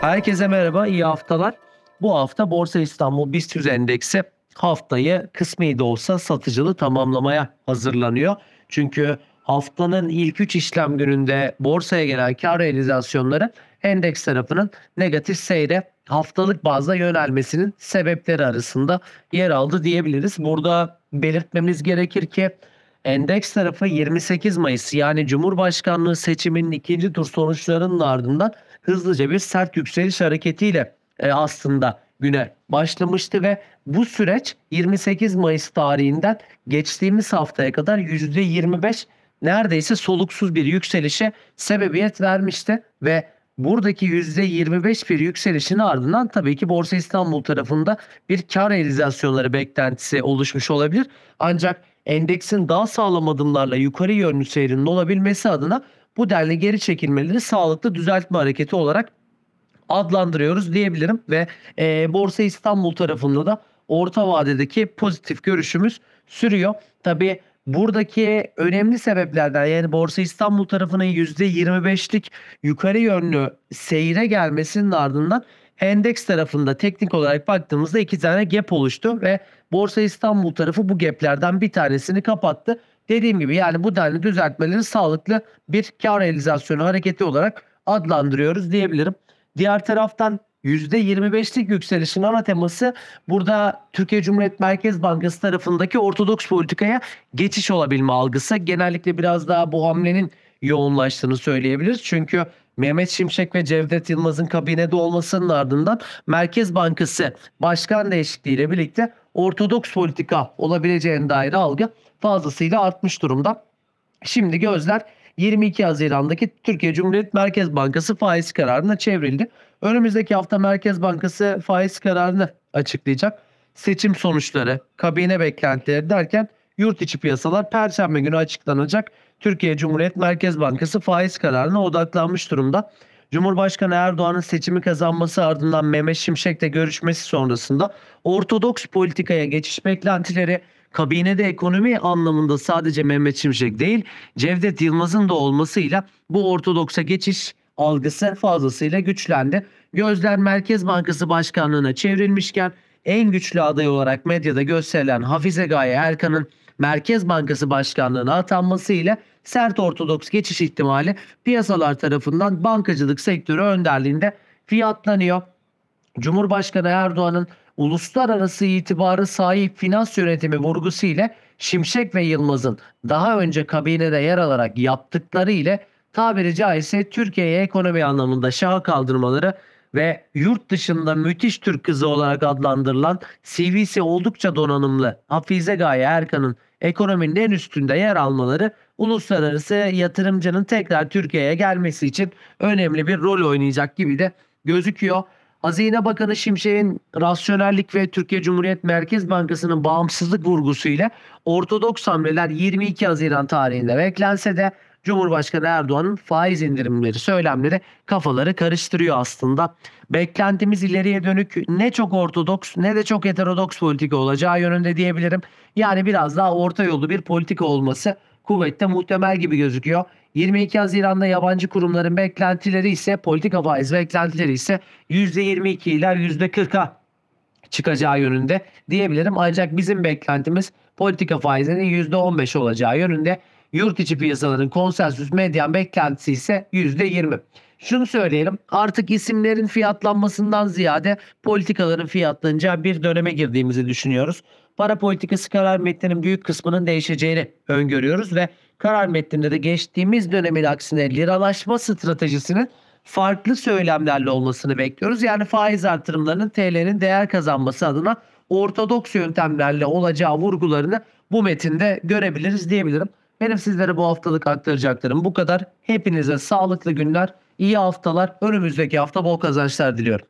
Herkese merhaba, iyi haftalar. Bu hafta Borsa İstanbul BIST 100 endeksi haftayı kısmi de olsa satıcılı tamamlamaya hazırlanıyor. Çünkü haftanın ilk 3 işlem gününde borsaya gelen kar realizasyonları endeks tarafının negatif seyre haftalık bazda yönelmesinin sebepleri arasında yer aldı diyebiliriz. Burada belirtmemiz gerekir ki endeks tarafı 28 Mayıs. Yani Cumhurbaşkanlığı seçiminin ikinci tur sonuçlarının ardından hızlıca bir sert yükseliş hareketiyle e, aslında güne başlamıştı ve bu süreç 28 Mayıs tarihinden geçtiğimiz haftaya kadar %25 neredeyse soluksuz bir yükselişe sebebiyet vermişti ve buradaki %25 bir yükselişin ardından tabii ki Borsa İstanbul tarafında bir kar realizasyonları beklentisi oluşmuş olabilir. Ancak endeksin daha sağlam adımlarla yukarı yönlü seyrinin olabilmesi adına bu denli geri çekilmeleri sağlıklı düzeltme hareketi olarak adlandırıyoruz diyebilirim ve e, Borsa İstanbul tarafında da orta vadedeki pozitif görüşümüz sürüyor. Tabi buradaki önemli sebeplerden yani Borsa İstanbul tarafının %25'lik yukarı yönlü seyre gelmesinin ardından endeks tarafında teknik olarak baktığımızda iki tane gap oluştu ve Borsa İstanbul tarafı bu gaplerden bir tanesini kapattı. Dediğim gibi yani bu denli düzeltmeleri sağlıklı bir kar realizasyonu hareketi olarak adlandırıyoruz diyebilirim. Diğer taraftan %25'lik yükselişin ana teması burada Türkiye Cumhuriyet Merkez Bankası tarafındaki ortodoks politikaya geçiş olabilme algısı. Genellikle biraz daha bu hamlenin yoğunlaştığını söyleyebiliriz. Çünkü Mehmet Şimşek ve Cevdet Yılmaz'ın kabinede olmasının ardından Merkez Bankası başkan değişikliğiyle birlikte ortodoks politika olabileceğine dair algı fazlasıyla artmış durumda. Şimdi gözler 22 Haziran'daki Türkiye Cumhuriyet Merkez Bankası faiz kararına çevrildi. Önümüzdeki hafta Merkez Bankası faiz kararını açıklayacak. Seçim sonuçları, kabine beklentileri derken yurt içi piyasalar perşembe günü açıklanacak. Türkiye Cumhuriyet Merkez Bankası faiz kararına odaklanmış durumda. Cumhurbaşkanı Erdoğan'ın seçimi kazanması ardından Mehmet Şimşek'le görüşmesi sonrasında ortodoks politikaya geçiş beklentileri kabinede ekonomi anlamında sadece Mehmet Şimşek değil Cevdet Yılmaz'ın da olmasıyla bu ortodoksa geçiş algısı fazlasıyla güçlendi. Gözler Merkez Bankası Başkanlığı'na çevrilmişken en güçlü aday olarak medyada gösterilen Hafize Gaye Erkan'ın Merkez Bankası Başkanlığı'na atanması ile sert ortodoks geçiş ihtimali piyasalar tarafından bankacılık sektörü önderliğinde fiyatlanıyor. Cumhurbaşkanı Erdoğan'ın uluslararası itibarı sahip finans yönetimi vurgusu ile Şimşek ve Yılmaz'ın daha önce kabinede yer alarak yaptıkları ile tabiri caizse Türkiye'ye ekonomi anlamında şaha kaldırmaları ve yurt dışında müthiş Türk kızı olarak adlandırılan CV'si oldukça donanımlı Hafize Gaye Erkan'ın ekonominin en üstünde yer almaları uluslararası yatırımcının tekrar Türkiye'ye gelmesi için önemli bir rol oynayacak gibi de gözüküyor. Hazine Bakanı Şimşek'in rasyonellik ve Türkiye Cumhuriyet Merkez Bankası'nın bağımsızlık vurgusuyla ortodoks hamleler 22 Haziran tarihinde beklense de Cumhurbaşkanı Erdoğan'ın faiz indirimleri, söylemleri kafaları karıştırıyor aslında. Beklentimiz ileriye dönük ne çok ortodoks ne de çok heterodoks politika olacağı yönünde diyebilirim. Yani biraz daha orta yolu bir politika olması kuvvette muhtemel gibi gözüküyor. 22 Haziran'da yabancı kurumların beklentileri ise politika faiz beklentileri ise %22 ile %40'a çıkacağı yönünde diyebilirim. Ancak bizim beklentimiz politika faizinin %15 olacağı yönünde. Yurt içi piyasaların konsensüs medyan beklentisi ise %20. Şunu söyleyelim artık isimlerin fiyatlanmasından ziyade politikaların fiyatlanacağı bir döneme girdiğimizi düşünüyoruz. Para politikası karar metninin büyük kısmının değişeceğini öngörüyoruz ve karar metninde de geçtiğimiz dönemin aksine liralaşma stratejisinin farklı söylemlerle olmasını bekliyoruz. Yani faiz artırımlarının TL'nin değer kazanması adına ortodoks yöntemlerle olacağı vurgularını bu metinde görebiliriz diyebilirim. Benim sizlere bu haftalık aktaracaklarım bu kadar. Hepinize sağlıklı günler, iyi haftalar, önümüzdeki hafta bol kazançlar diliyorum.